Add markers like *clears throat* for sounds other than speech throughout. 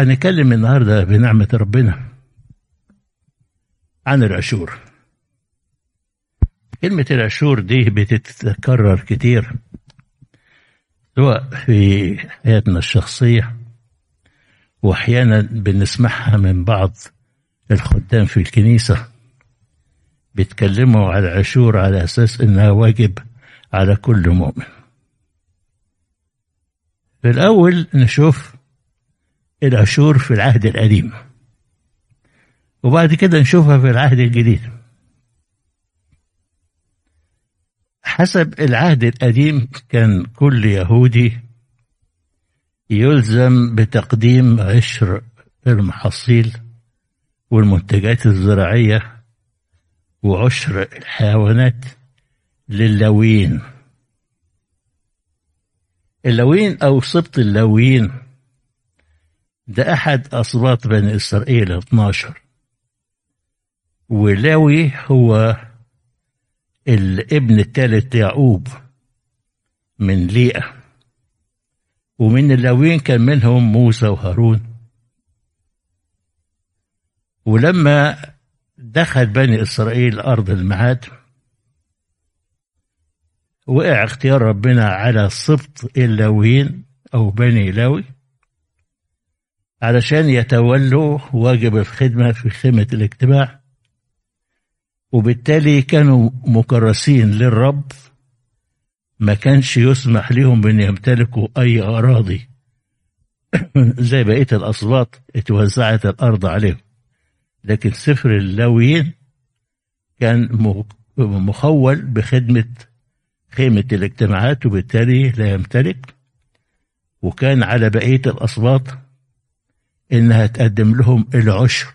هنتكلم النهارده بنعمة ربنا عن العشور. كلمة العشور دي بتتكرر كتير سواء في حياتنا الشخصية وأحيانا بنسمعها من بعض الخدام في الكنيسة بيتكلموا على العشور على أساس إنها واجب على كل مؤمن. في الأول نشوف العشور في العهد القديم وبعد كده نشوفها في العهد الجديد. حسب العهد القديم كان كل يهودي يلزم بتقديم عشر المحاصيل والمنتجات الزراعية وعشر الحيوانات لللاويين اللاويين أو سبط اللاويين ده أحد أسباط بني إسرائيل 12 ولاوي هو الابن الثالث يعقوب من ليئة. ومن اللاويين كان منهم موسى وهارون. ولما دخل بني إسرائيل أرض المعاد وقع اختيار ربنا على سبط اللاويين أو بني لاوي. علشان يتولوا واجب الخدمة في خيمة الاجتماع. وبالتالي كانوا مكرسين للرب. ما كانش يسمح لهم بأن يمتلكوا أي أراضي. *clears throat* زي بقية الأصوات اتوزعت الأرض عليهم. لكن سفر اللاويين كان مخول بخدمة خيمة الاجتماعات وبالتالي لا يمتلك. وكان على بقية الأصوات إنها تقدم لهم العشر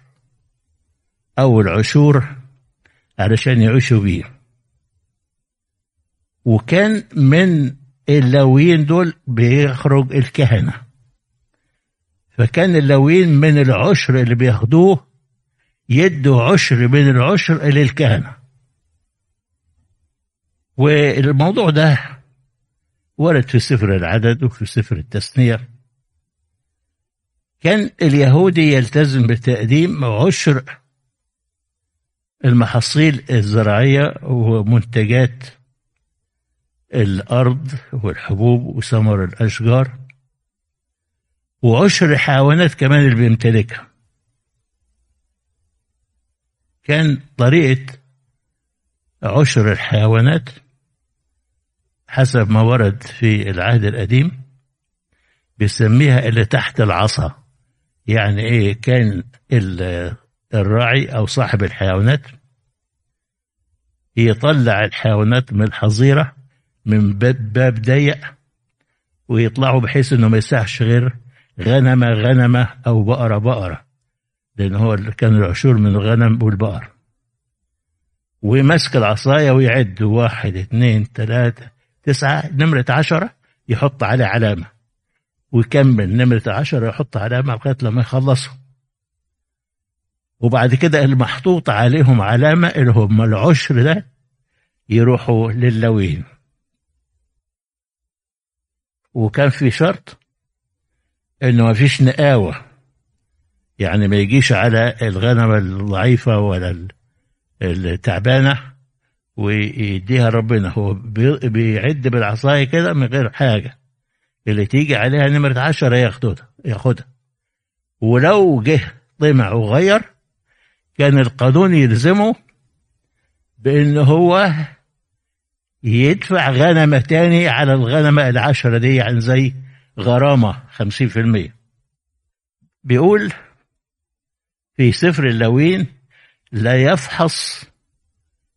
أو العشور علشان يعيشوا بيه وكان من اللاويين دول بيخرج الكهنة. فكان اللاويين من العشر اللي بياخدوه يدوا عشر من العشر للكهنة والموضوع ده ورد في سفر العدد وفي سفر التثنية كان اليهودي يلتزم بتقديم عشر المحاصيل الزراعية ومنتجات الأرض والحبوب وثمر الأشجار وعشر الحيوانات كمان اللي بيمتلكها. كان طريقة عشر الحيوانات حسب ما ورد في العهد القديم بيسميها اللي تحت العصا. يعني إيه كان الراعي أو صاحب الحيوانات يطلع الحيوانات من الحظيرة من باب, ضيق ويطلعوا بحيث إنه ما يسعش غير غنمة غنمة أو بقرة بقرة. لأن هو كان العشور من الغنم والبقر. ومسك العصاية ويعد واحد اثنين ثلاثة تسعة نمرة عشرة يحط عليه علامة. ويكمل. نمرة عشرة يحط علامة لغاية لما يخلصوا وبعد كده المحطوط عليهم علامة اللي هم العشر ده يروحوا للوين وكان في شرط إنه ما فيش نقاوة. يعني ما يجيش على الغنمة الضعيفة ولا التعبانة ويديها ربنا. هو بيعد بالعصاية كده من غير حاجة. اللي تيجي عليها نمرة عشرة ياخدها ياخدها ولو جه طمع وغير كان القانون يلزمه بأن هو يدفع غنمة تاني على الغنمة العشرة دي يعني زي غرامة خمسين في المية. بيقول في سفر اللوين لا يفحص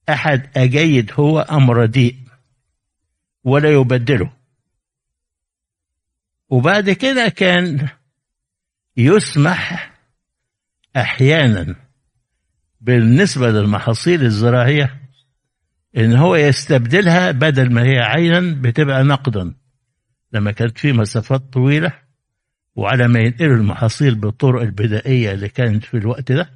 أحد أجيد هو أم رديء ولا يبدله. وبعد كده كان يسمح أحيانا بالنسبة للمحاصيل الزراعية إن هو يستبدلها بدل ما هي عينا بتبقى نقدا. لما كانت في مسافات طويلة وعلى ما ينقلوا المحاصيل بالطرق البدائية اللي كانت في الوقت ده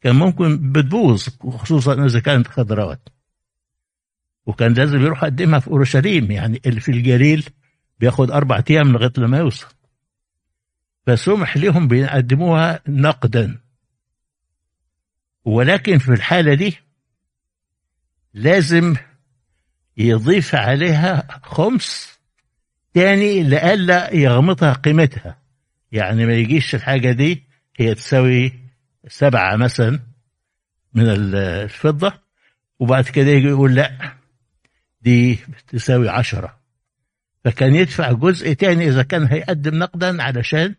كان ممكن بتبوظ خصوصا إذا كانت خضروات. وكان لازم يروح يقدمها في أورشليم يعني اللي في الجليل بياخد أربع أيام لغاية لما يوصل. فسمح لهم بيقدموها نقدا. ولكن في الحالة دي لازم يضيف عليها خمس تاني لئلا يغمطها قيمتها. يعني ما يجيش الحاجة دي هي تساوي سبعة مثلا من الفضة وبعد كده يجي يقول لأ دي تساوي عشرة. فكان يدفع جزء تاني إذا كان هيقدم نقدا علشان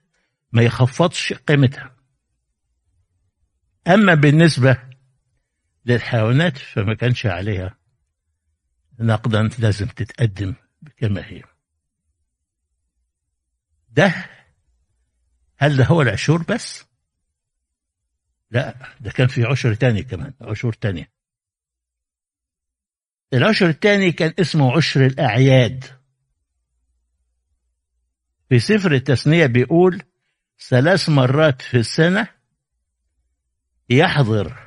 ما يخفضش قيمتها. أما بالنسبة للحيوانات فما كانش عليها نقدا لازم تتقدم كما هي. ده هل ده هو العشور بس؟ لا ده كان في عشر تاني كمان عشور تانية. العشر التاني كان اسمه عشر الأعياد. في سفر التثنية بيقول ثلاث مرات في السنة يحضر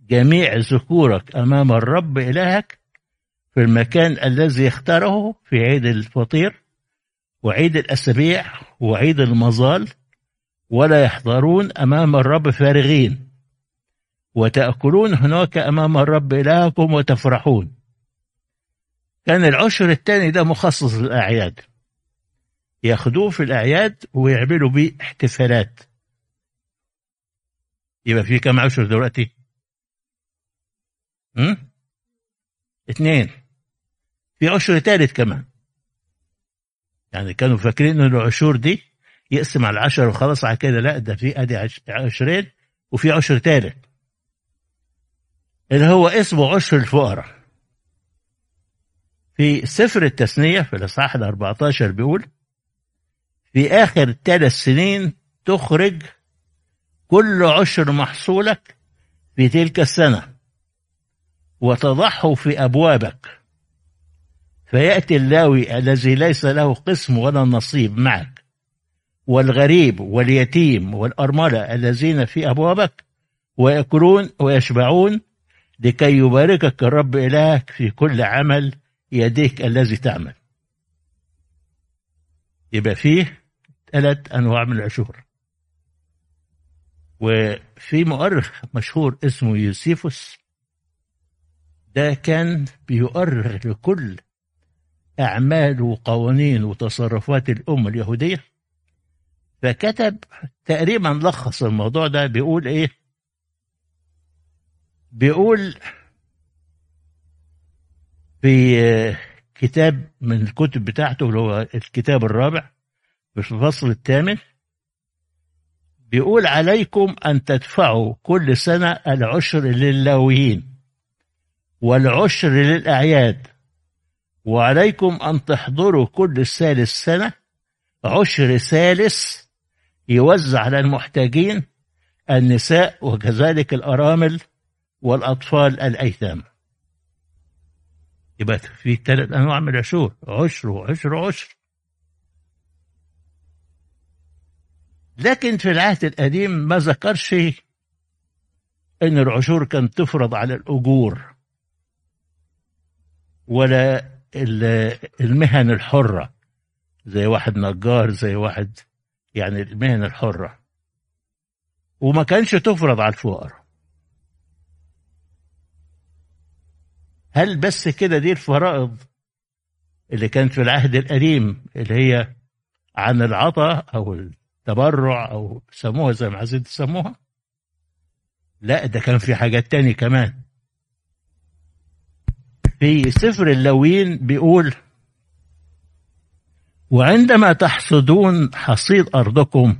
جميع ذكورك أمام الرب إلهك في المكان الذي اختاره في عيد الفطير وعيد الأسابيع وعيد المظال ولا يحضرون أمام الرب فارغين وتأكلون هناك أمام الرب إلهكم وتفرحون. كان العشر الثاني ده مخصص للأعياد. ياخدوه في الأعياد ويعملوا بيه احتفالات. يبقى في كم عشر دلوقتي؟ هم؟ اثنين في عشر ثالث كمان. يعني كانوا فاكرين إن العشور دي يقسم على العشر وخلاص على كده لا ده في أدي عشرين وفي عشر ثالث اللي هو اسمه عشر الفقراء. في سفر التثنية في الإصحاح ال 14 بيقول في آخر ثلاث سنين تخرج كل عشر محصولك في تلك السنة وتضعه في أبوابك. فيأتي اللاوي الذي ليس له قسم ولا نصيب معك والغريب واليتيم والأرملة الذين في أبوابك ويأكلون ويشبعون لكي يباركك الرب إلهك في كل عمل يديك الذي تعمل. يبقى فيه ثلاث أنواع من العشور. وفي مؤرخ مشهور اسمه يوسيفوس ده كان بيؤرخ لكل أعمال وقوانين وتصرفات الأمة اليهودية. فكتب تقريبا لخص الموضوع ده بيقول إيه؟ بيقول في كتاب من الكتب بتاعته اللي هو الكتاب الرابع في الفصل الثامن؟ بيقول عليكم أن تدفعوا كل سنة العشر للاويين والعشر للأعياد وعليكم أن تحضروا كل ثالث سنة عشر ثالث يوزع على المحتاجين النساء وكذلك الأرامل والأطفال الأيتام. يبقى في ثلاث أنواع من العشور عشر وعشر وعشر لكن في العهد القديم ما ذكرش إن العشور كانت تفرض على الأجور ولا المهن الحرة زي واحد نجار زي واحد يعني المهن الحرة. وما كانش تفرض على الفقراء. هل بس كده دي الفرائض اللي كانت في العهد القديم اللي هي عن العطاء أو تبرع أو سموها زي ما عايزين تسموها. لا ده كان في حاجات تاني كمان. في سفر اللوين بيقول وعندما تحصدون حصيد أرضكم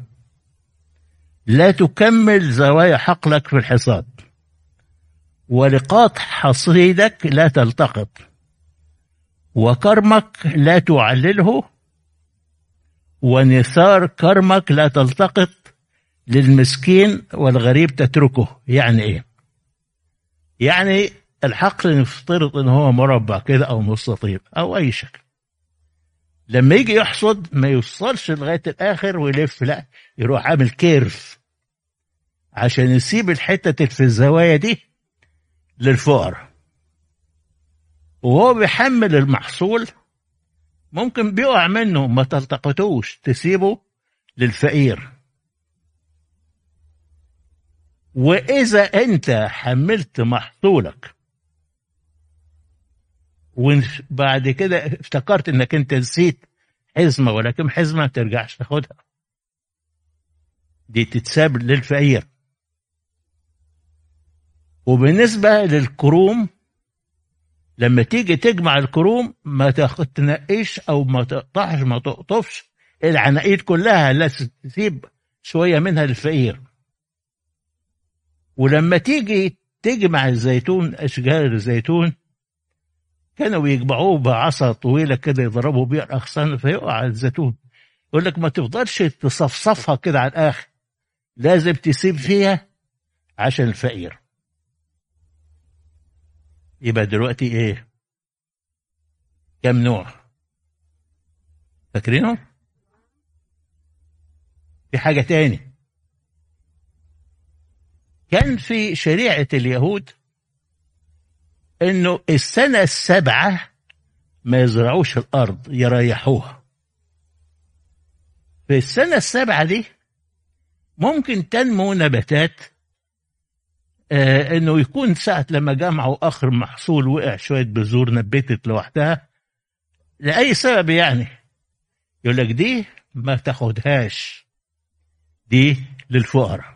لا تكمل زوايا حقلك في الحصاد ولقاط حصيدك لا تلتقط وكرمك لا تعلله ونثار كرمك لا تلتقط للمسكين والغريب تتركه. يعني إيه؟ يعني الحقل نفترض إن هو مربع كده أو مستطيل أو أي شكل. لما يجي يحصد ما يوصلش لغاية الآخر ويلف لا يروح عامل كيرف عشان يسيب الحتة في الزوايا دي للفقراء. وهو بيحمل المحصول ممكن بيقع منه ما تلتقطوش تسيبه للفقير. وإذا أنت حملت محصولك وبعد كده افتكرت إنك أنت نسيت حزمة ولكن حزمة ما ترجعش تاخدها. دي تتساب للفقير. وبالنسبة للكروم لما تيجي تجمع الكروم ما تنقيش أو ما تقطعش ما تقطفش. العناقيد كلها لا تسيب شوية منها للفقير ولما تيجي تجمع الزيتون أشجار الزيتون كانوا يجمعوه بعصا طويلة كده يضربوا بيها الأغصان فيقع الزيتون. يقول لك ما تفضلش تصفصفها كده على الآخر. لازم تسيب فيها عشان الفقير. يبقى دلوقتي إيه؟ كم نوع؟ فاكرينه في حاجة تاني. كان في شريعة اليهود إنه السنة السابعة ما يزرعوش الأرض يريحوها. في السنة السابعة دي ممكن تنمو نباتات آه إنه يكون ساعة لما جمعوا اخر محصول وقع شوية بذور نبتت لوحدها لأي سبب يعني. يقول لك دي ما تاخدهاش دي للفقراء.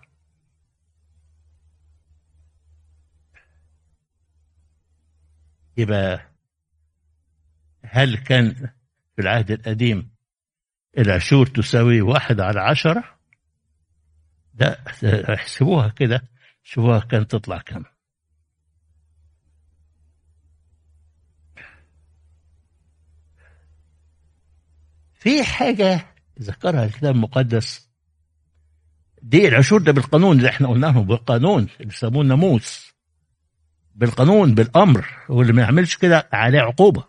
يبقى هل كان في العهد القديم العشور تساوي واحد على عشرة؟ لا احسبوها كده. شوفوها كانت تطلع كم؟ في حاجة ذكرها الكتاب المقدس. دي العشور ده بالقانون اللي إحنا قلناه بالقانون اللي يسموه الناموس. بالقانون بالأمر واللي ما يعملش كده عليه عقوبة.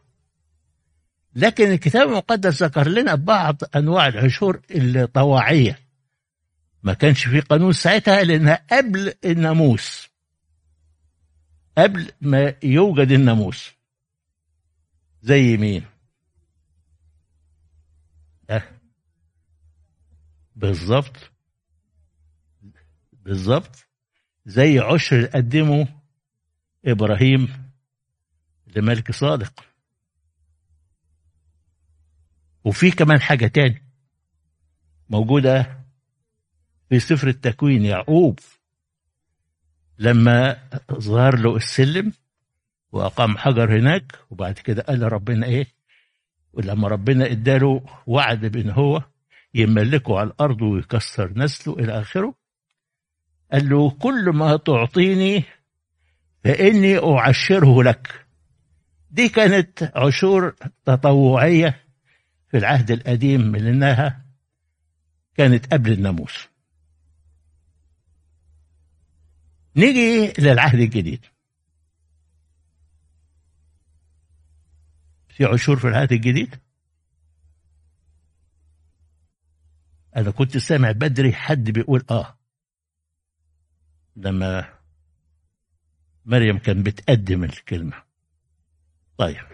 لكن الكتاب المقدس ذكر لنا بعض أنواع العشور الطواعية. ما كانش في قانون ساعتها لأنها قبل الناموس. قبل ما يوجد الناموس. زي مين؟ أه. بالظبط بالظبط زي عشر قدمه إبراهيم لملك صادق. وفي كمان حاجة تاني موجودة في سفر التكوين يعقوب لما ظهر له السلم وأقام حجر هناك وبعد كده قال ربنا إيه؟ ولما ربنا إداله وعد بان هو يملكه على الأرض ويكسر نسله إلى آخره قال له كل ما تعطيني فإني أعشره لك. دي كانت عشور تطوعية في العهد القديم من إنها كانت قبل الناموس. نيجي للعهد الجديد. في عشور في العهد الجديد؟ أنا كنت سامع بدري حد بيقول آه. لما مريم كان بتقدم الكلمة. طيب.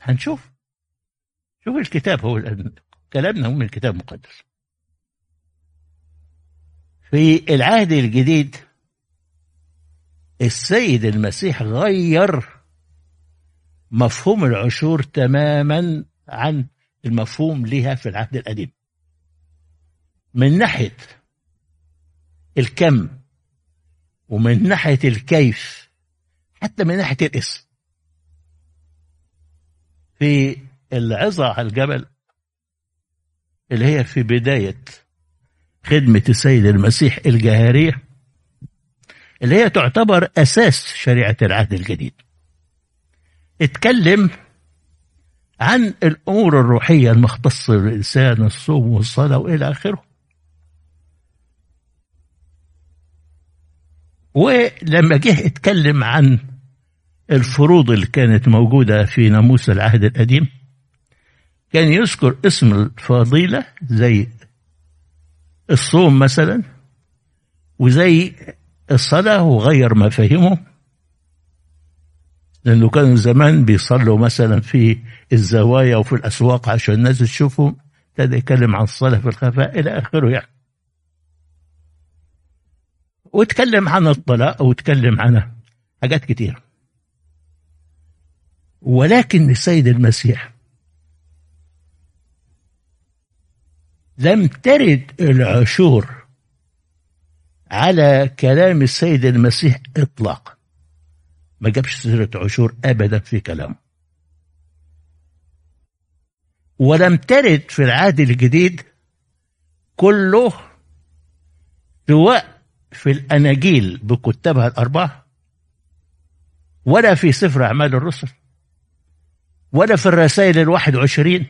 هنشوف. شوف الكتاب هو كلامنا هو من الكتاب المقدس. في العهد الجديد السيد المسيح غير مفهوم العشور تماما عن المفهوم لها في العهد القديم. من ناحية الكم ومن ناحية الكيف حتى من ناحية الاسم. في العظة على الجبل اللي هي في بداية خدمة السيد المسيح الجهارية اللي هي تعتبر أساس شريعة العهد الجديد. اتكلم عن الأمور الروحية المختصة بالإنسان الصوم والصلاة وإلى آخره. ولما جه اتكلم عن الفروض اللي كانت موجودة في ناموس العهد القديم. كان يذكر اسم الفضيلة زي الصوم مثلا وزي الصلاة وغير مفاهيمه لأنه كانوا زمان بيصلوا مثلا في الزوايا وفي الأسواق عشان الناس تشوفهم. ابتدى يتكلم عن الصلاة في الخفاء إلى آخره يعني. واتكلم عن الطلاق واتكلم عن حاجات كتير. ولكن السيد المسيح لم ترد العشور على كلام السيد المسيح اطلاقا. ما جابش سيرة عشور ابدا في كلامه. ولم ترد في العهد الجديد كله سواء في الأناجيل بكتابها الأربعة ولا في سفر أعمال الرسل ولا في الرسائل الواحد وعشرين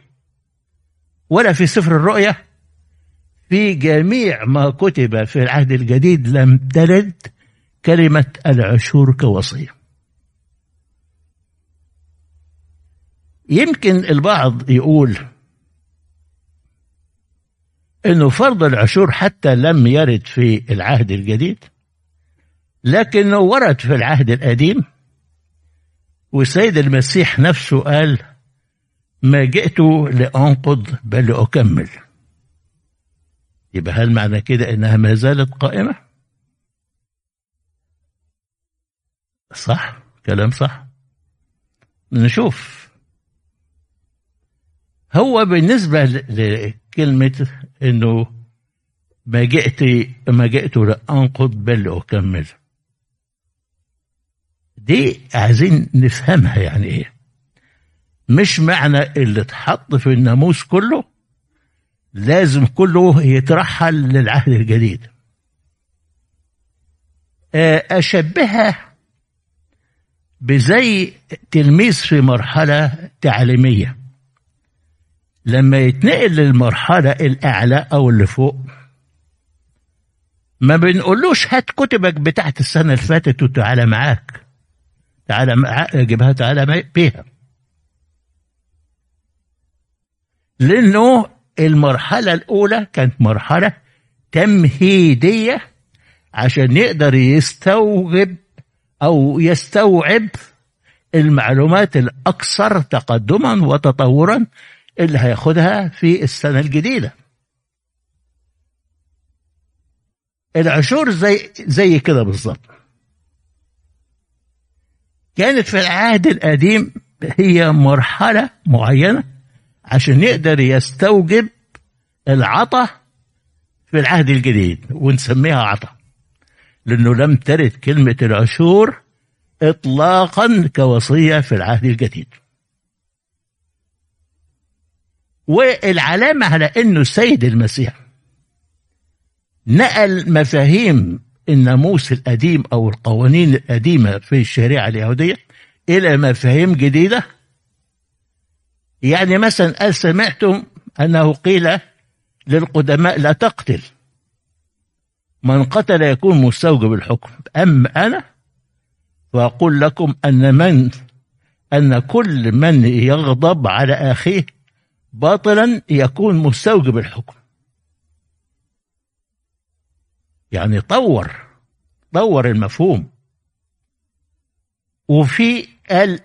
ولا في سفر الرؤيا في جميع ما كتب في العهد الجديد لم ترد كلمة العشور كوصية. يمكن البعض يقول إنه فرض العشور حتى لم يرد في العهد الجديد لكنه ورد في العهد القديم والسيد المسيح نفسه قال ما جئت لأنقض بل لأكمل يبقى هل معنى كده إنها ما زالت قائمة؟ صح كلام صح. نشوف. هو بالنسبة لكلمة إنه ما جئت ما جئت لأنقض بل لأكمل دي عايزين نفهمها يعني إيه. مش معنى اللي اتحط في الناموس كله لازم كله يترحل للعهد الجديد. أشبهها بزي تلميذ في مرحلة تعليمية. لما يتنقل للمرحلة الأعلى أو اللي فوق ما بنقولوش هات كتبك بتاعت السنة اللي فاتت وتعالى معاك. تعالى جيبها تعالى بيها. لأنه المرحلة الأولى كانت مرحلة تمهيدية عشان يقدر يستوعب أو يستوعب المعلومات الأكثر تقدما وتطورا اللي هياخدها في السنة الجديدة. العشور زي زي كده بالظبط. كانت في العهد القديم هي مرحلة معينة عشان يقدر يستوجب العطا في العهد الجديد ونسميها عطا. لأنه لم ترد كلمة العشور إطلاقا كوصية في العهد الجديد. والعلامة على أنه السيد المسيح نقل مفاهيم الناموس القديم أو القوانين القديمة في الشريعة اليهودية إلى مفاهيم جديدة يعني مثلا سمعتم أنه قيل للقدماء لا تقتل؟ من قتل يكون مستوجب الحكم أما أنا؟ فأقول لكم أن من أن كل من يغضب على أخيه باطلا يكون مستوجب الحكم يعني طور طور المفهوم. وفي قال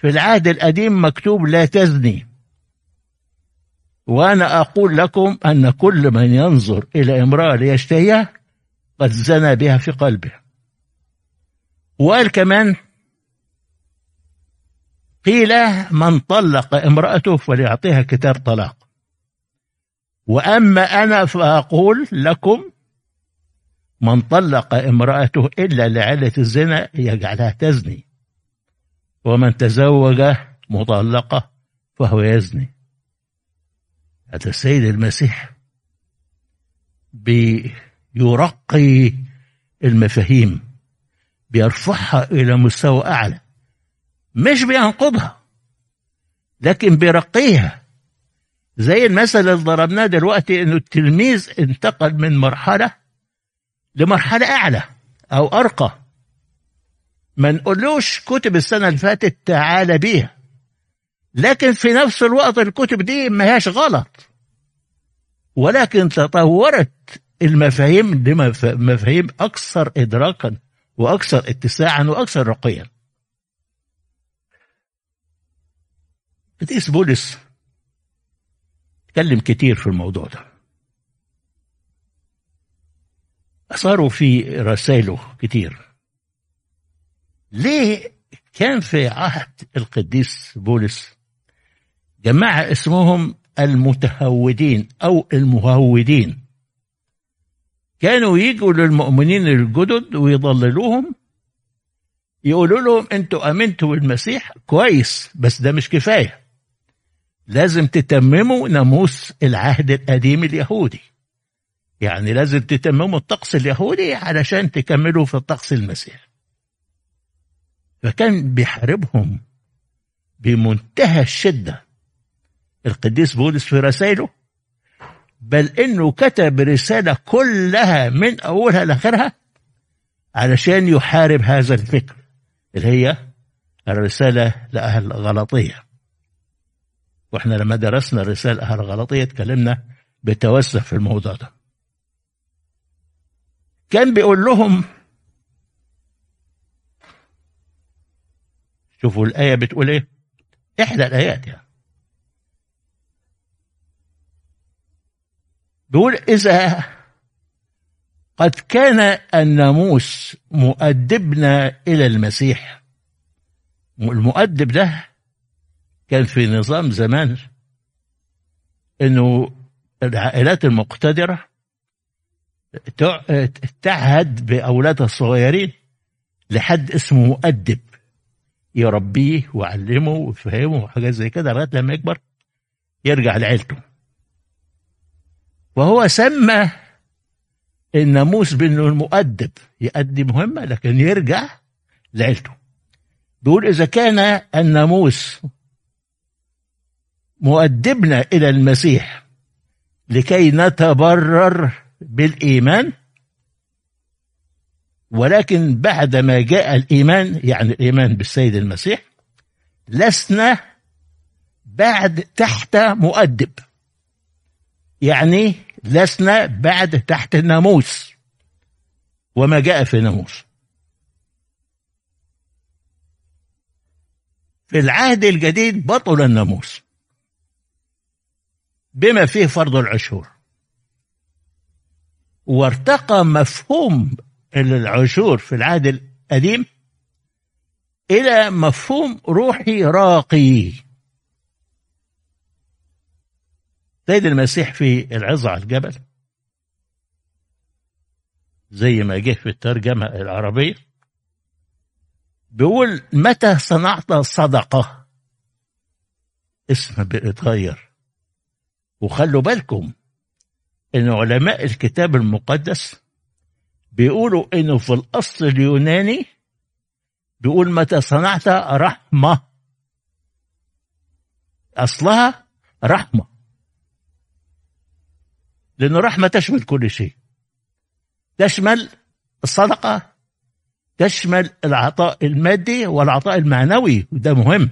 في العهد القديم مكتوب لا تزني. وأنا أقول لكم أن كل من ينظر إلى امرأة ليشتهيها قد زنى بها في قلبه. وقال كمان قيل من طلق امرأته فليعطيها كتاب طلاق. وأما أنا فأقول لكم من طلق امرأته إلا لعلة الزنا يجعلها تزني. ومن تزوج مطلقة فهو يزني. هذا السيد المسيح بيرقي المفاهيم بيرفعها إلى مستوى أعلى مش بينقضها لكن بيرقيها. زي المثل اللي ضربناه دلوقتي إنه التلميذ انتقل من مرحلة لمرحلة أعلى أو أرقى. ما نقولوش كتب السنة اللي فاتت تعالى بيها. لكن في نفس الوقت الكتب دي ما هياش غلط. ولكن تطورت المفاهيم لمفاهيم أكثر ادراكا وأكثر اتساعا وأكثر رقيا. قديس بولس اتكلم كتير في الموضوع ده. أثاروا في رسائله كتير. ليه كان في عهد القديس بولس جماعة اسمهم المتهودين أو المهودين؟ كانوا يجوا للمؤمنين الجدد ويضللوهم يقولوا لهم أنتوا آمنتوا بالمسيح كويس بس ده مش كفاية. لازم تتمموا ناموس العهد القديم اليهودي. يعني لازم تتمموا الطقس اليهودي علشان تكملوا في الطقس المسيحي. فكان بيحاربهم بمنتهى الشدة. القديس بولس في رسائله بل إنه كتب رسالة كلها من أولها لآخرها علشان يحارب هذا الفكر اللي هي الرسالة لأهل غلطية. وإحنا لما درسنا رسالة أهل غلطية اتكلمنا بتوسع في الموضوع ده. كان بيقول لهم شوفوا الآية بتقول إيه؟ إحدى الآيات يعني. بيقول إذا قد كان الناموس مؤدبنا إلى المسيح. المؤدب ده كان في نظام زمان إنه العائلات المقتدرة تعهد بأولادها الصغيرين لحد اسمه مؤدب. يربيه ويعلمه ويفهمه وحاجات زي كده لغاية لما يكبر يرجع لعيلته. وهو سمى الناموس بانه المؤدب يؤدي مهمة لكن يرجع لعيلته. بيقول إذا كان الناموس مؤدبنا إلى المسيح لكي نتبرر بالإيمان ولكن بعد ما جاء الإيمان يعني الإيمان بالسيد المسيح لسنا بعد تحت مؤدب. يعني لسنا بعد تحت الناموس. وما جاء في الناموس. في العهد الجديد بطل الناموس. بما فيه فرض العشور. وارتقى مفهوم العشور في العهد القديم إلى مفهوم روحي راقي. سيد المسيح في العظة على الجبل. زي ما جه في الترجمة العربية. بيقول متى صنعت صدقة؟ اسم بيتغير. وخلوا بالكم إن علماء الكتاب المقدس بيقولوا إنه في الأصل اليوناني بيقول متى صنعت رحمة. أصلها رحمة. لأن الرحمه تشمل كل شيء. تشمل الصدقة تشمل العطاء المادي والعطاء المعنوي وده مهم.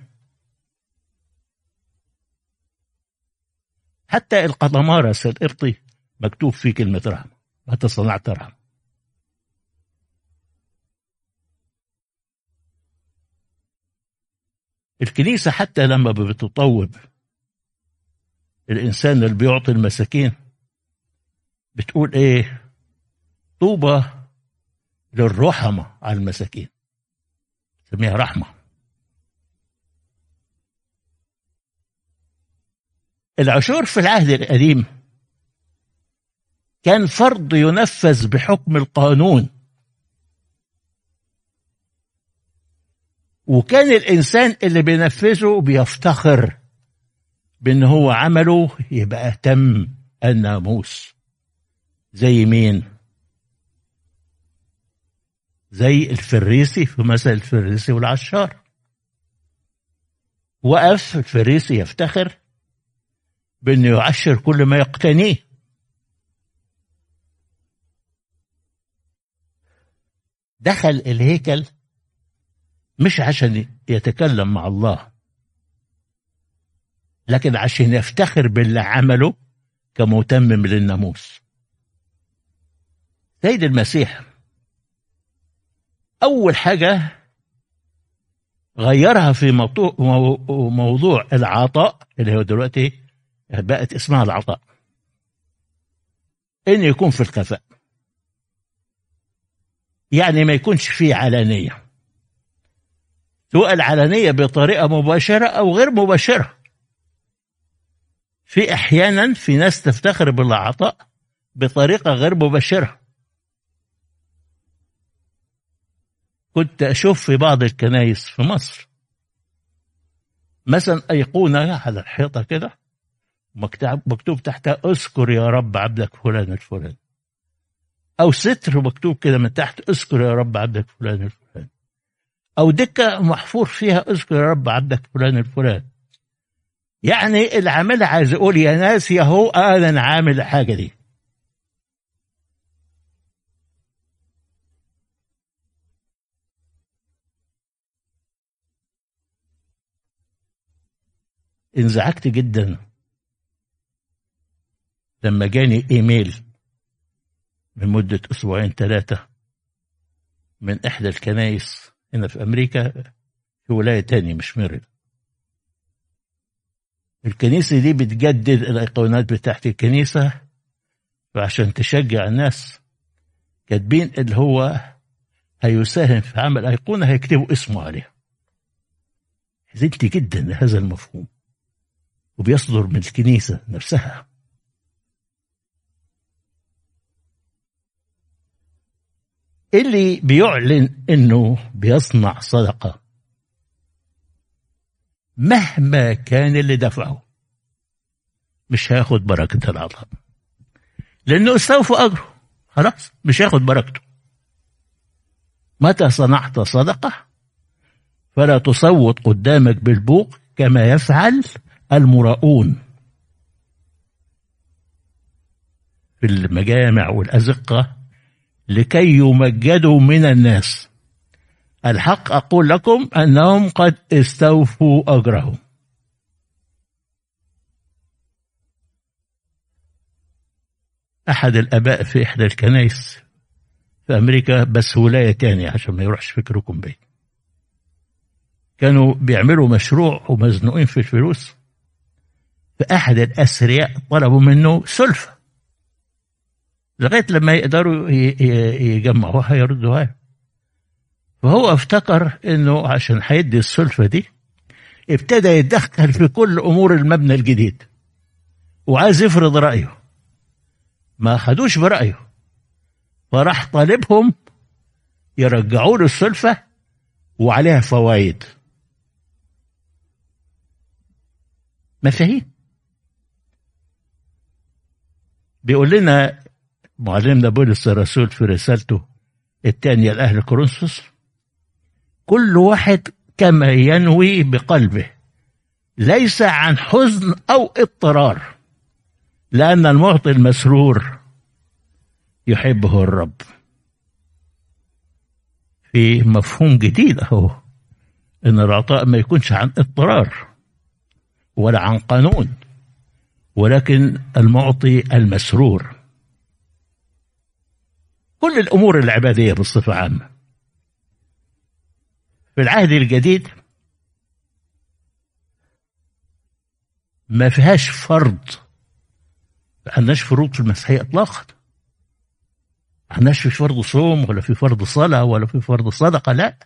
حتى القطمارس القبطي مكتوب فيه كلمة رحمة. متى صنعت رحمة؟ الكنيسة حتى لما بتطوب الإنسان اللي بيعطي المساكين بتقول إيه؟ طوبى للرحمة على المساكين. سميها رحمة. العشور في العهد القديم كان فرض ينفذ بحكم القانون. وكان الإنسان اللي بينفذه بيفتخر بأن هو عمله يبقى تم الناموس زي مين؟ زي الفريسي في مثل الفريسي والعشار. وقف الفريسي يفتخر بأنه يعشر كل ما يقتنيه. دخل الهيكل مش عشان يتكلم مع الله. لكن عشان يفتخر باللي عمله كمتمم للناموس. سيد المسيح أول حاجة غيرها في موضوع, العطاء اللي هو دلوقتي بقت اسمها العطاء. إن يكون في الخفاء يعني ما يكونش فيه علانية. سواء العلانيه بطريقة مباشرة أو غير مباشرة. في أحيانا في ناس تفتخر بالعطاء بطريقة غير مباشرة. كنت أشوف في بعض الكنايس في مصر مثلا أيقونة على الحيطة كده مكتوب تحتها أذكر يا رب عبدك فلان الفلاني. أو ستر مكتوب كده من تحت أذكر يا رب عبدك فلان الفلاني. أو دكه محفور فيها اذكر يا رب عبدك فلان الفلاني يعني العامل عايز يقول يا ناس يا هو أنا عامل الحاجة دي. انزعجت جدا لما جاني إيميل من مدة أسبوعين ثلاثة من إحدى الكنايس هنا في أمريكا في ولاية تانية مش ميريل الكنيسة دي بتجدد الأيقونات بتاعت الكنيسة فعشان تشجع الناس كاتبين اللي هو هيساهم في عمل أيقونة هيكتبوا اسمه عليها. حزنت جدا لهذا المفهوم وبيصدر من الكنيسة نفسها. اللي بيعلن إنه بيصنع صدقة. مهما كان اللي دفعه. مش هياخد بركة العطاء. لأنه استوفى أجره. خلاص مش هياخد بركته. متى صنعت صدقة؟ فلا تصوت قدامك بالبوق كما يفعل المراؤون. في المجامع والأزقة لكي يمجدوا من الناس. الحق أقول لكم أنهم قد استوفوا أجرهم. أحد الآباء في إحدى الكنائس في أمريكا بس ولاية تانية عشان ما يروحش فكركم بيه كانوا بيعملوا مشروع ومزنوقين في الفلوس. فأحد الأثرياء طلبوا منه سلفة. لغاية لما يقدروا يجمعوها يردوها. فهو افتكر إنه عشان هيدي السلفة دي ابتدى يتدخل في كل أمور المبنى الجديد وعايز يفرض رأيه. ما خدوش برأيه. فراح طالبهم يرجعوا له السلفة وعليها فوائد. مفاهيم. بيقول لنا معلمنا بولس الرسول في رسالته الثانية لأهل كورنثوس كل واحد كما ينوي بقلبه ليس عن حزن أو اضطرار لأن المعطي المسرور يحبه الرب. في مفهوم جديد أهو إن العطاء ما يكونش عن اضطرار ولا عن قانون ولكن المعطي المسرور. كل الأمور العبادية بصفة عامة. في العهد الجديد ما فيهاش فرض ما عندناش فروض في المسيحية إطلاقا. ما عندناش في فرض صوم ولا في فرض صلاة ولا في فرض صدقة لا.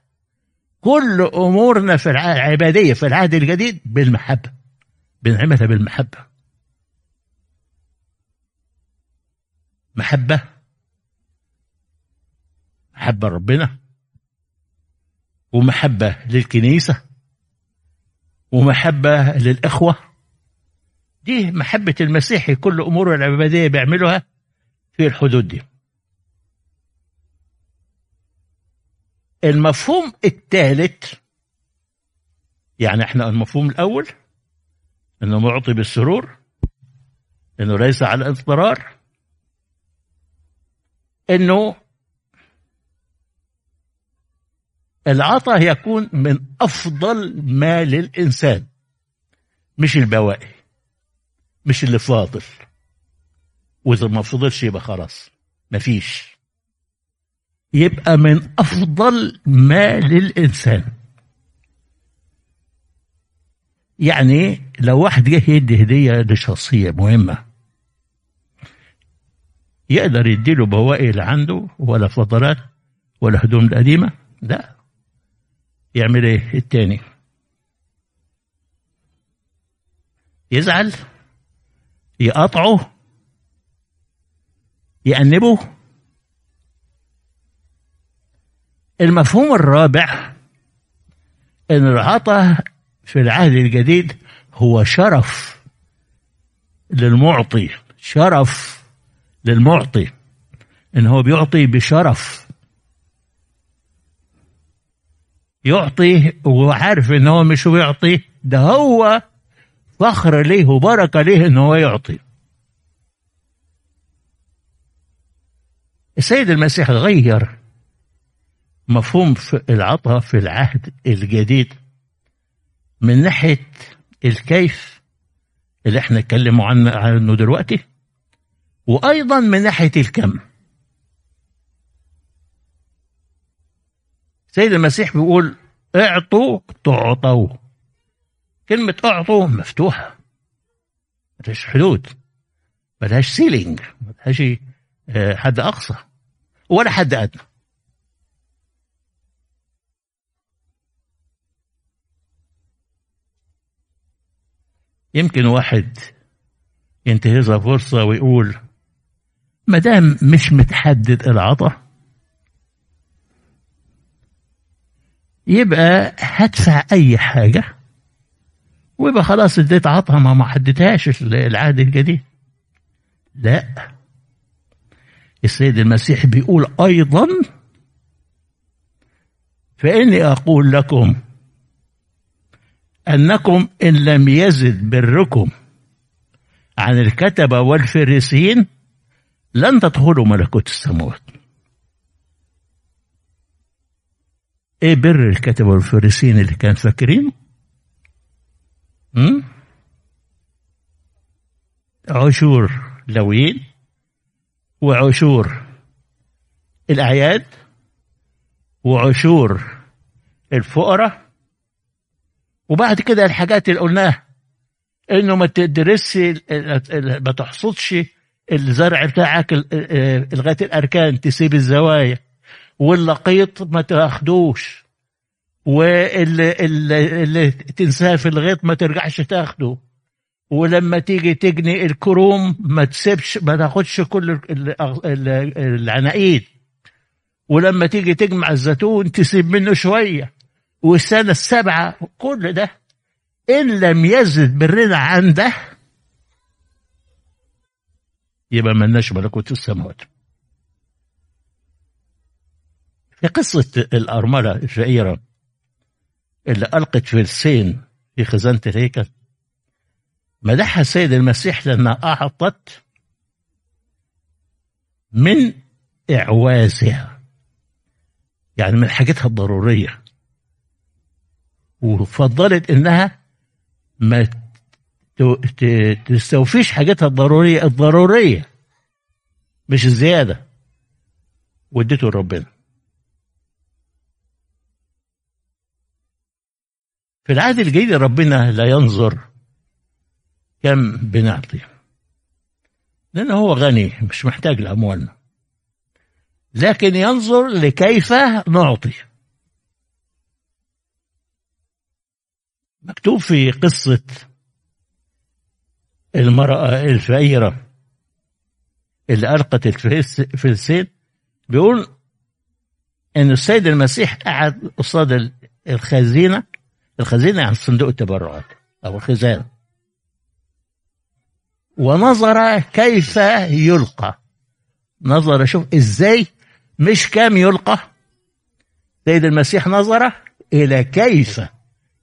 كل أمورنا في العبادية في العهد الجديد بالمحبة بنعملها بالمحبة. محبة محبة ربنا ومحبة للكنيسة ومحبة للإخوة. دي محبة المسيحي كل أموره العبادية بيعملها في الحدود دي. المفهوم الثالث يعني إحنا المفهوم الأول إنه معطي بالسرور إنه ليس على اضطرار إنه العطاء يكون من أفضل ما للانسان مش البواقي مش اللي فاضل. وإذا ما فضلش يبقى خلاص مفيش يبقى من أفضل ما للانسان يعني لو واحد جه يدي هدية لشخصية مهمة يقدر يديله بواقي اللي عنده ولا فضلات ولا هدوم القديمة؟ لا. يعمل إيه؟ التاني. يزعل يقطعه يأنبه. المفهوم الرابع إن العطاء في العهد الجديد هو شرف للمعطي شرف للمعطي. إن هو بيعطي بشرف. يعطي وعارف إن هو مش بيعطي ده هو فخر ليه وبركة ليه إن هو يعطي. السيد المسيح غير مفهوم في العطاء في العهد الجديد من ناحية الكيف اللي إحنا اتكلموا عنه عنه دلوقتي وأيضا من ناحية الكم. سيد المسيح بيقول اعطوا تعطوا. كلمة اعطوا مفتوحة. ملهاش حدود. ملهاش سيلينج ملهاش آه، حد أقصى. ولا حد أدنى. يمكن واحد ينتهزها فرصة ويقول ما دام مش متحدد العطا يبقى هدفع أي حاجة ويبقى خلاص اديت عطا ما ما حددهاش العهد الجديد. لا. السيد المسيح بيقول أيضا فإني أقول لكم أنكم إن لم يزد بركم عن الكتبة والفريسيين لن تدخلوا ملكوت السماوات. إيه بر الكتبة والفريسيين اللي كان فاكرينه? عشور لويين وعشور الأعياد؟ وعشور الفقراء؟ وبعد كده الحاجات اللي قلناها إنه ما تدرسش ما تحصدش الزرع بتاعك لغاية الأركان تسيب الزوايا. واللقيط ما تاخدوش واللي اللي, اللي تنساه في الغيط ما ترجعش تاخده. ولما تيجي تجني الكروم ما تسيبش ما تاخدش كل العناقيد ولما تيجي تجمع الزيتون تسيب منه شوية. والسنة السابعة كل ده إن لم يزد برنا عن ده يبقى ملناش ملكوت السماوات. في قصة الأرملة الفقيرة اللي ألقت فلسين في خزانة الهيكل مدحها السيد المسيح لأنها أعطت من إعوازها يعني من حاجتها الضرورية. وفضلت إنها ما تستوفيش حاجتها الضرورية الضرورية مش الزيادة. واديته لربنا. في العهد الجديد ربنا لا ينظر كم بنعطي. لأنه هو غني مش محتاج لأموالنا. لكن ينظر لكيف نعطي. مكتوب في قصة المرأة الفقيرة اللي ألقت الفلسين بيقول إن السيد المسيح قعد قصاد الخزينة الخزينة يعني صندوق التبرعات أو الخزانة. ونظر كيف يلقى. نظر شوف إزاي مش كام يلقى. سيد المسيح نظر إلى كيف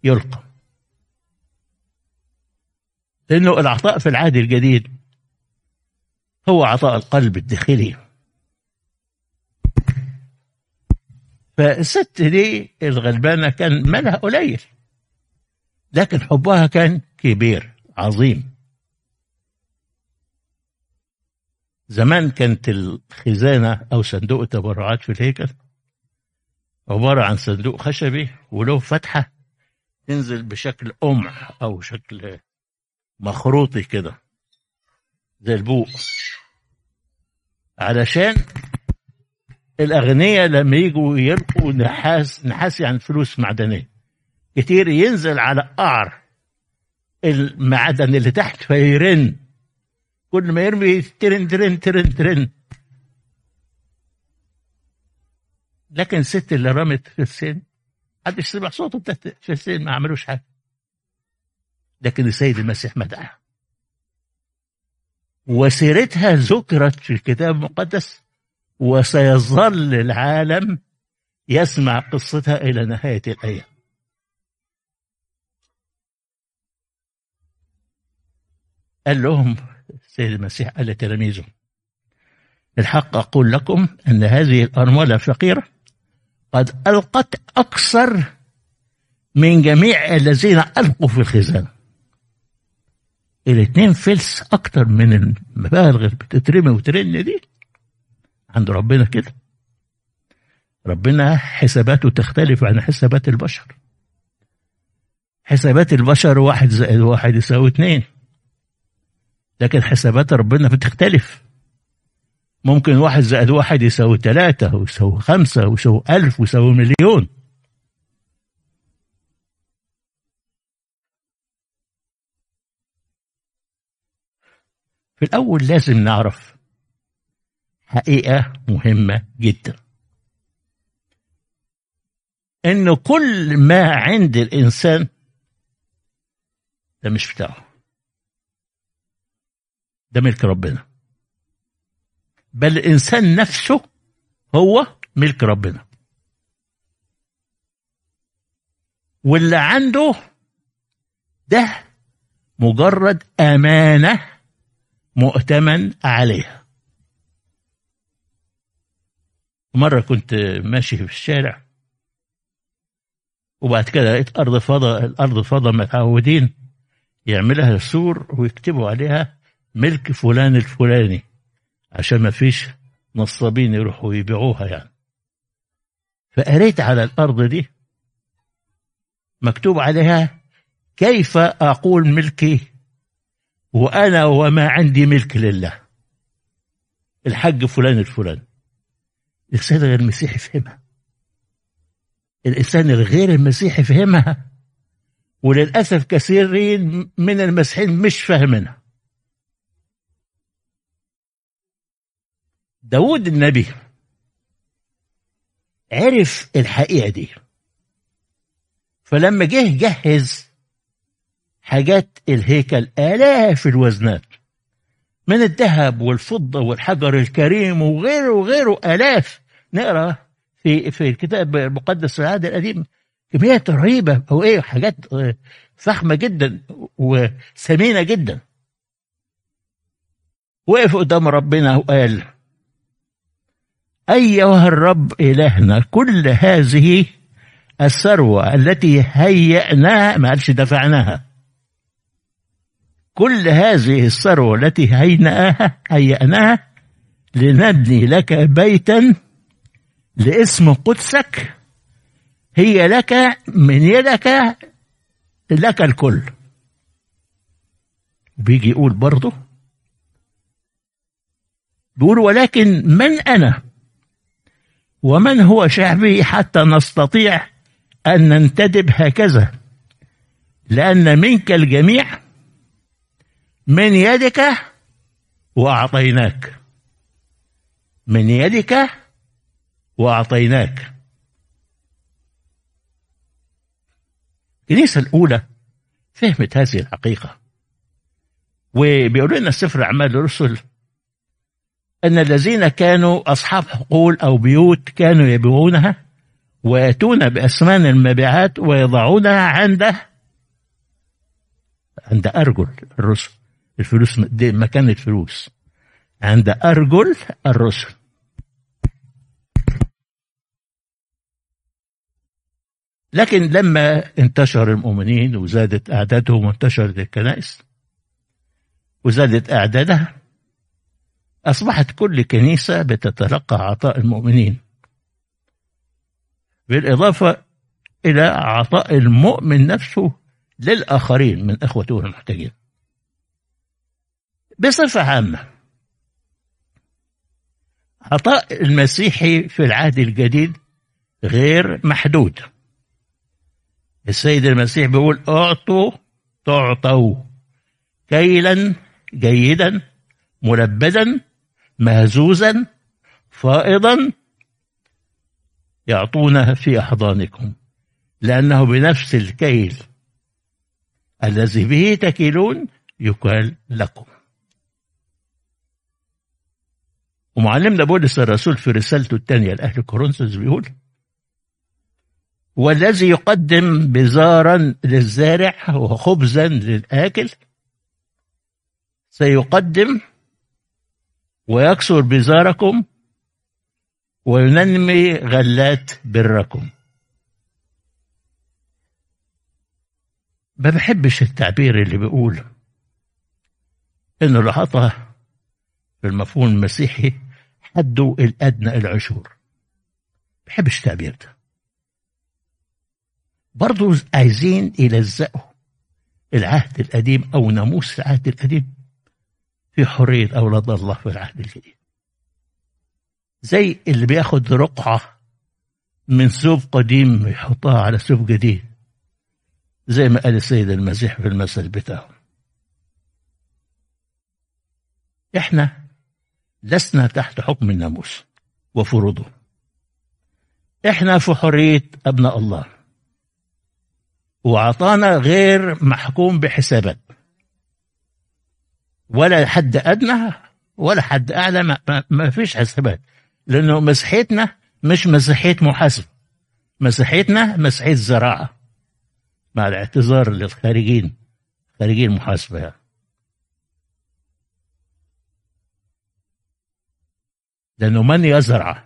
يلقى. لأنه العطاء في العهد الجديد هو عطاء القلب الداخلي. فالست دي الغلبانة كان مالها قليل. لكن حبها كان كبير عظيم. زمان كانت الخزانة أو صندوق التبرعات في الهيكل عبارة عن صندوق خشبي وله فتحة تنزل بشكل قمع أو شكل مخروطي كده زي البوق. علشان الأغنياء لما يجوا يلقوا نحاس نحاس يعني فلوس معدنية. كتير ينزل على قعر المعدن اللي تحت فيرن. كل ما يرمي ترن ترن ترن ترن. لكن الست اللي رمت فلسين محدش سمع صوته فلسين ما عملوش حاجة. لكن السيد المسيح مدحها وسيرتها ذكرت في الكتاب المقدس وسيظل العالم يسمع قصتها إلى نهاية الأيام قال لهم السيد المسيح قال لتلاميذه الحق أقول لكم أن هذه الأرملة الفقيرة قد ألقت أكثر من جميع الذين ألقوا في الخزانة. الاثنين فلس أكتر من المبالغ اللي بتترمي وترن دي. عند ربنا كده. ربنا حساباته تختلف عن حسابات البشر. حسابات البشر واحد زائد واحد يساوي اتنين لكن حسابات ربنا بتختلف. ممكن واحد زائد واحد يساوي ثلاثة ويساوي خمسة ويساوي ألف ويساوي مليون. في الأول لازم نعرف حقيقة مهمة جدا. إن كل ما عند الإنسان ده مش بتاعه. ده ملك ربنا. بل الإنسان نفسه هو ملك ربنا. واللي عنده ده مجرد أمانة مؤتمن عليها. مرة كنت ماشي في الشارع وبعد كده لقيت أرض فضاء الأرض فضاء متعودين يعملها سور ويكتبوا عليها ملك فلان الفلاني عشان ما فيش نصابين يروحوا يبيعوها يعني. فقريت على الأرض دي مكتوب عليها كيف أقول ملكي؟ وأنا وما عندي ملك لله. الحج فلان الفلان الإنسان غير المسيحي فهمها الإنسان الغير المسيحي فهمها وللأسف كثيرين من المسيحيين مش فاهمينها. داود النبي عرف الحقيقة دي. فلما جه جهز حاجات الهيكل آلاف الوزنات من الذهب والفضة والحجر الكريم وغيره وغيره آلاف. نقرأ في في الكتاب المقدس في العهد القديم كميات رهيبة أو إيه حاجات فخمة جدا وثمينة جدا. وقف قدام ربنا وقال أيها الرب إلهنا كل هذه الثروة التي هيأناها ما قالش دفعناها. كل هذه الثروة التي هيأناها هيأناها لنبني لك بيتا لاسم قدسك. هي لك من يدك لك الكل. بيجي يقول برضه بيقول ولكن من أنا؟ ومن هو شعبي حتى نستطيع أن ننتدب هكذا؟ لأن منك الجميع من يدك وأعطيناك. من يدك وأعطيناك. الكنيسة الأولى فهمت هذه الحقيقة. وبيقول لنا سفر أعمال الرسل أن الذين كانوا أصحاب حقول أو بيوت كانوا يبيعونها ويأتون بأثمان المبيعات ويضعونها عند عند أرجل الرسل. الفلوس دي مكان الفلوس. عند أرجل الرسل. لكن لما انتشر المؤمنين وزادت أعدادهم وانتشرت الكنائس وزادت أعدادها أصبحت كل كنيسة بتتلقى عطاء المؤمنين. بالإضافة إلى عطاء المؤمن نفسه للآخرين من إخوته المحتاجين. بصفة عامة عطاء المسيحي في العهد الجديد غير محدود. السيد المسيح بيقول أعطوا تعطوا كيلا جيدا ملبدا مهزوزا فائضا يعطونه في أحضانكم لأنه بنفس الكيل الذي به تكيلون يكال لكم. ومعلمنا بولس الرسول في رسالته الثانية لاهل كورنثوس بيقول والذي يقدم بزارا للزارع وخبزا للآكل سيقدم ويكسر بزاركم وينمي غلات بركم. ما بحبش التعبير اللي بيقول إنه العطاء في المفهوم المسيحي حده الأدنى العشور. بحبش التعبير ده. برضو عايزين يلزقوا العهد القديم أو ناموس العهد القديم. في حرية أولاد الله في العهد الجديد. زي اللي بياخد رقعة من ثوب قديم يحطها على ثوب جديد زي ما قال السيد المسيح في المثل بتاعه. إحنا لسنا تحت حكم الناموس وفروضه. إحنا في حرية أبناء الله. وعطانا غير محكوم بحسابات ولا حد أدنى ولا حد أعلى ما, ما فيش حسابات. لأنه مسيحيتنا مش مسيحيه محاسبه مسيحيتنا مسيحيه زراعة مع الاعتذار للخارجين. خارجين محاسبة يعني. لأنه من يزرع؟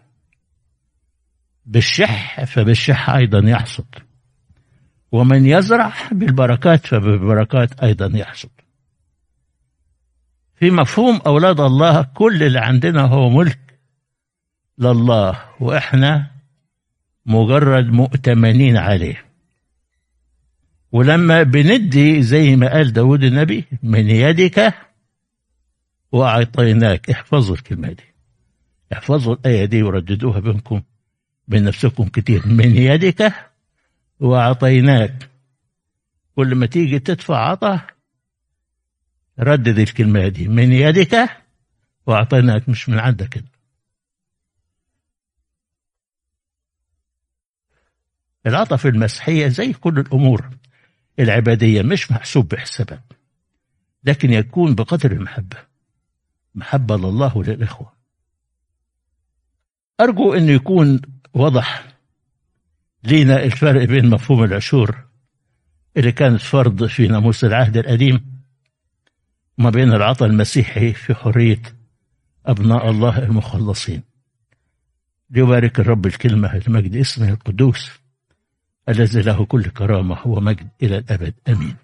بالشح فبالشح أيضا يحصد. ومن يزرع بالبركات فبالبركات أيضا يحصد. في مفهوم أولاد الله كل اللي عندنا هو ملك لله وإحنا مجرد مؤتمنين عليه. ولما بندي زي ما قال داود النبي من يدك وأعطيناك. احفظوا الكلمة دي. احفظوا الآية دي ورددوها بينكم بين نفسكم كتير. من يدك وأعطيناك. كل ما تيجي تدفع عطا ردد الكلمة دي من يدك وأعطيناك مش من عندك. العطف المسيحية زي كل الأمور العبادية مش محسوب بحسابات لكن يكون بقدر المحبة. محبة لله وللإخوة. أرجو أن يكون وضح لينا الفرق بين مفهوم العشور اللي كانت فرض في ناموس العهد القديم وما بين العطاء المسيحي في حرية أبناء الله المخلصين. ليبارك الرب الكلمة لمجد اسمه القدوس الذي له كل كرامة ومجد إلى الأبد. أمين.